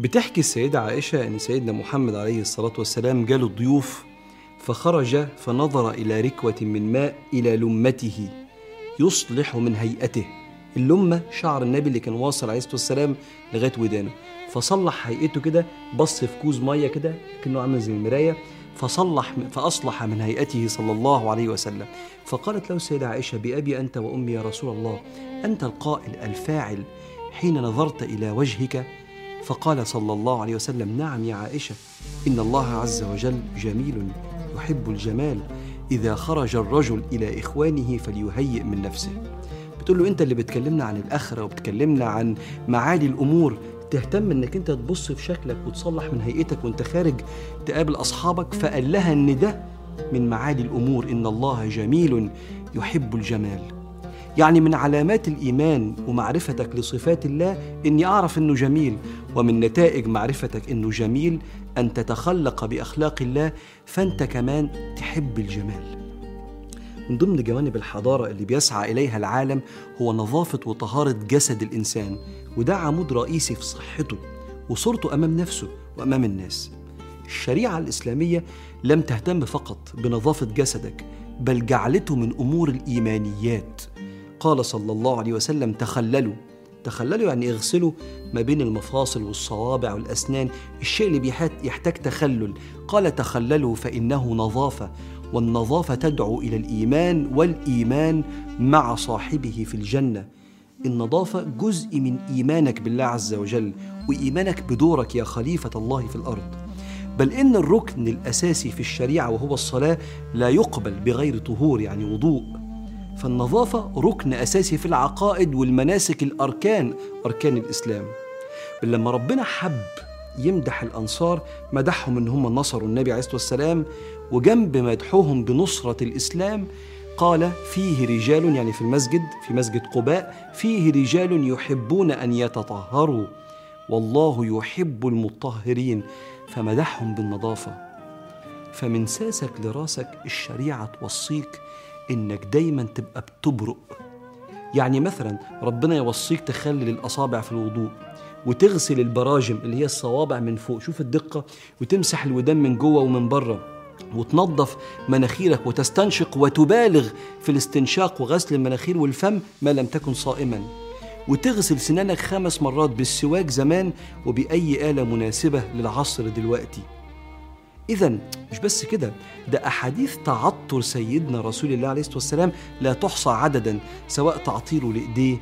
بتحكي السيدة عائشة أن سيدنا محمد عليه الصلاة والسلام جاله الضيوف فخرج فنظر إلى ركوة من ماء إلى لمته يصلح من هيئته. اللمة شعر النبي اللي كان واصل عليه الصلاة والسلام لغاية ودانه. فصلح هيئته كده بص في كوز مية كده كأنه عامل زي المراية فصلح فأصلح من هيئته صلى الله عليه وسلم. فقالت له السيدة عائشة بأبي أنت وأمي يا رسول الله أنت القائل الفاعل حين نظرت إلى وجهك فقال صلى الله عليه وسلم نعم يا عائشة إن الله عز وجل جميل يحب الجمال. إذا خرج الرجل إلى إخوانه فليهيئ من نفسه. بتقول له أنت اللي بتكلمنا عن الآخرة وبتكلمنا عن معالي الأمور. تهتم إنك أنت تبص في شكلك وتصلح من هيئتك وأنت خارج تقابل أصحابك؟ فقال لها ان ده من معالي الأمور إن الله جميل يحب الجمال. يعني من علامات الإيمان ومعرفتك لصفات الله إني أعرف إنه جميل ومن نتائج معرفتك إنه جميل أن تتخلق بأخلاق الله فأنت كمان تحب الجمال. من ضمن جوانب الحضارة اللي بيسعى إليها العالم هو نظافة وطهارة جسد الإنسان وده عمود رئيسي في صحته وصورته أمام نفسه وأمام الناس. الشريعة الإسلامية لم تهتم فقط بنظافة جسدك بل جعلته من أمور الإيمانيات. قال صلى الله عليه وسلم تخللوا. تخللوا يعني اغسلوا ما بين المفاصل والصوابع والأسنان. الشيء اللي يحتاج تخلل. قال تخللوا فإنه نظافة والنظافة تدعو إلى الإيمان والإيمان مع صاحبه في الجنة. النظافة جزء من إيمانك بالله عز وجل وإيمانك بدورك يا خليفة الله في الأرض. بل إن الركن الأساسي في الشريعة وهو الصلاة لا يقبل بغير طهور يعني وضوء. فالنظافة ركن أساسي في العقائد والمناسك الأركان أركان الإسلام. بل لما ربنا حب يمدح الأنصار مدحهم إن هم نصروا النبي عليه الصلاة والسلام وجنب مدحهم بنصرة الإسلام قال فيه رجال يعني في المسجد في مسجد قباء فيه رجال يحبون أن يتطهروا والله يحب المطهرين. فمدحهم بالنظافة. فمن ساسك لراسك الشريعة توصيك إنك دايما تبقى بتبرق. يعني مثلا ربنا يوصيك تخلل الاصابع في الوضوء وتغسل البراجم اللي هي الصوابع من فوق شوف الدقة وتمسح الودان من جوه ومن بره وتنظف مناخيرك وتستنشق وتبالغ في الاستنشاق وغسل المناخير والفم ما لم تكن صائما. وتغسل سنانك خمس مرات بالسواك زمان وبأي آلة مناسبة للعصر دلوقتي. إذا مش بس كده ده أحاديث تعطر سيدنا رسول الله عليه الصلاة والسلام لا تحصى عددا سواء تعطيره لإيديه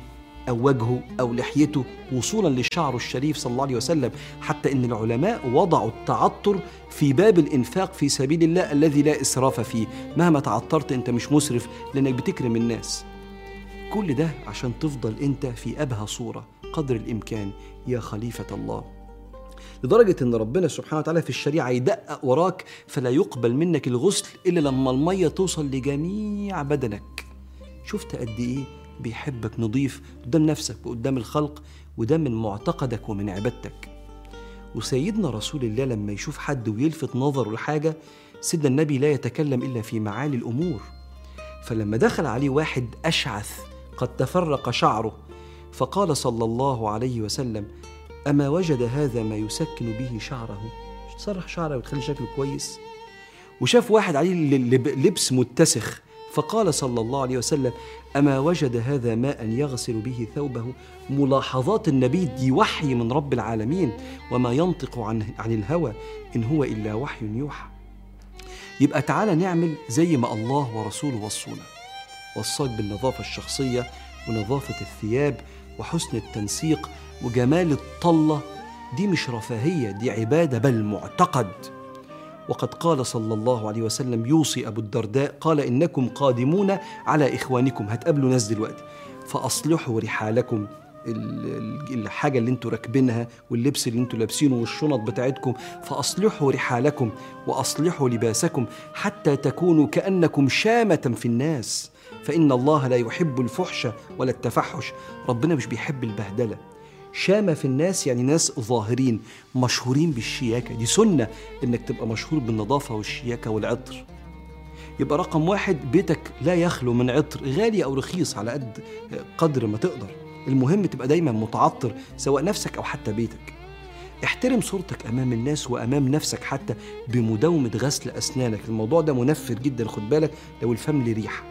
أو وجهه أو لحيته وصولا لشعره الشريف صلى الله عليه وسلم. حتى إن العلماء وضعوا التعطر في باب الإنفاق في سبيل الله الذي لا إسراف فيه. مهما تعطرت أنت مش مسرف لأنك بتكرم الناس. كل ده عشان تفضل أنت في أبهى صورة قدر الإمكان يا خليفة الله. لدرجة إن ربنا سبحانه وتعالى في الشريعة يدقق وراك فلا يقبل منك الغسل إلا لما المية توصل لجميع بدنك. شفت قد إيه بيحبك نضيف قدام نفسك وقدام الخلق وده من معتقدك ومن عبادتك. وسيدنا رسول الله لما يشوف حد ويلفت نظره لحاجة سيدنا النبي لا يتكلم إلا في معالي الأمور. فلما دخل عليه واحد أشعث قد تفرق شعره فقال صلى الله عليه وسلم أما وجد هذا ما يسكن به شعره. تسرح شعره وتخلي شكله كويس. وشاف واحد عليه لبس متسخ. فقال صلى الله عليه وسلم أما وجد هذا ماء يغسل به ثوبه؟ ملاحظات النبي دي وحي من رب العالمين. وما ينطق عن عن الهوى إن هو إلا وحي يوحى. يبقى تعالى نعمل زي ما الله ورسوله وصونا. وصاك بالنظافة الشخصية ونظافة الثياب وحسن التنسيق وجمال الطلة دي مش رفاهية دي عبادة بل معتقد. وقد قال صلى الله عليه وسلم يوصي أبو الدرداء قال إنكم قادمون على إخوانكم. هتقابلوا ناس دلوقتي. فأصلحوا رحالكم. الحاجة اللي أنتوا راكبينها واللبس اللي أنتوا لابسينه والشنط بتاعتكم فأصلحوا رحالكم وأصلحوا لباسكم حتى تكونوا كأنكم شامة في الناس. فإن الله لا يحب الفحش ولا التفحش. ربنا مش بيحب البهدلة. شامة في الناس يعني ناس ظاهرين مشهورين بالشياكة. دي سنة إنك تبقى مشهور بالنظافة والشياكة والعطر. يبقى رقم واحد بيتك لا يخلو من عطر غالي أو رخيص على قد قدر ما تقدر. المهم تبقى دايما متعطر سواء نفسك أو حتى بيتك. احترم صورتك أمام الناس وأمام نفسك حتى بمداومة غسل أسنانك. الموضوع ده منفر جدا خد بالك لو الفم ليه ريحة.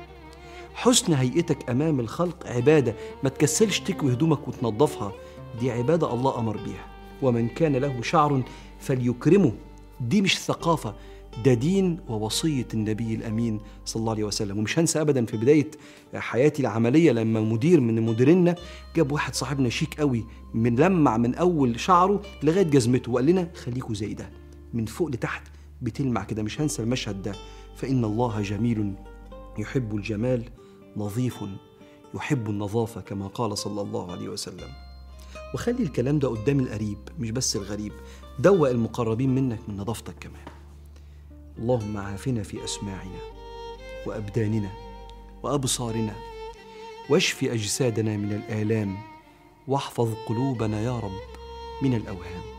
حسن هيئتك أمام الخلق عبادة ما تكسلش تكوي هدومك وتنظفها. دي عبادة الله أمر بيها. ومن كان له شعر فليكرمه. دي مش ثقافة ده دين ووصية النبي الأمين صلى الله عليه وسلم. ومش هنسى أبدا في بداية حياتي العملية لما مدير من مديرنا جاب واحد صاحبنا شيك قوي من لمع من أول شعره لغاية جزمته وقال لنا خليكوا زي ده من فوق لتحت بتلمع كده. مش هنسى المشهد ده. فإن الله جميل يحب الجمال نظيف يحب النظافة كما قال صلى الله عليه وسلم. وخلي الكلام ده قدام القريب مش بس الغريب. دوق المقربين منك من نظافتك كمان. اللهم عافنا في أسماعنا وأبداننا وأبصارنا واشف أجسادنا من الآلام واحفظ قلوبنا يا رب من الأوهام.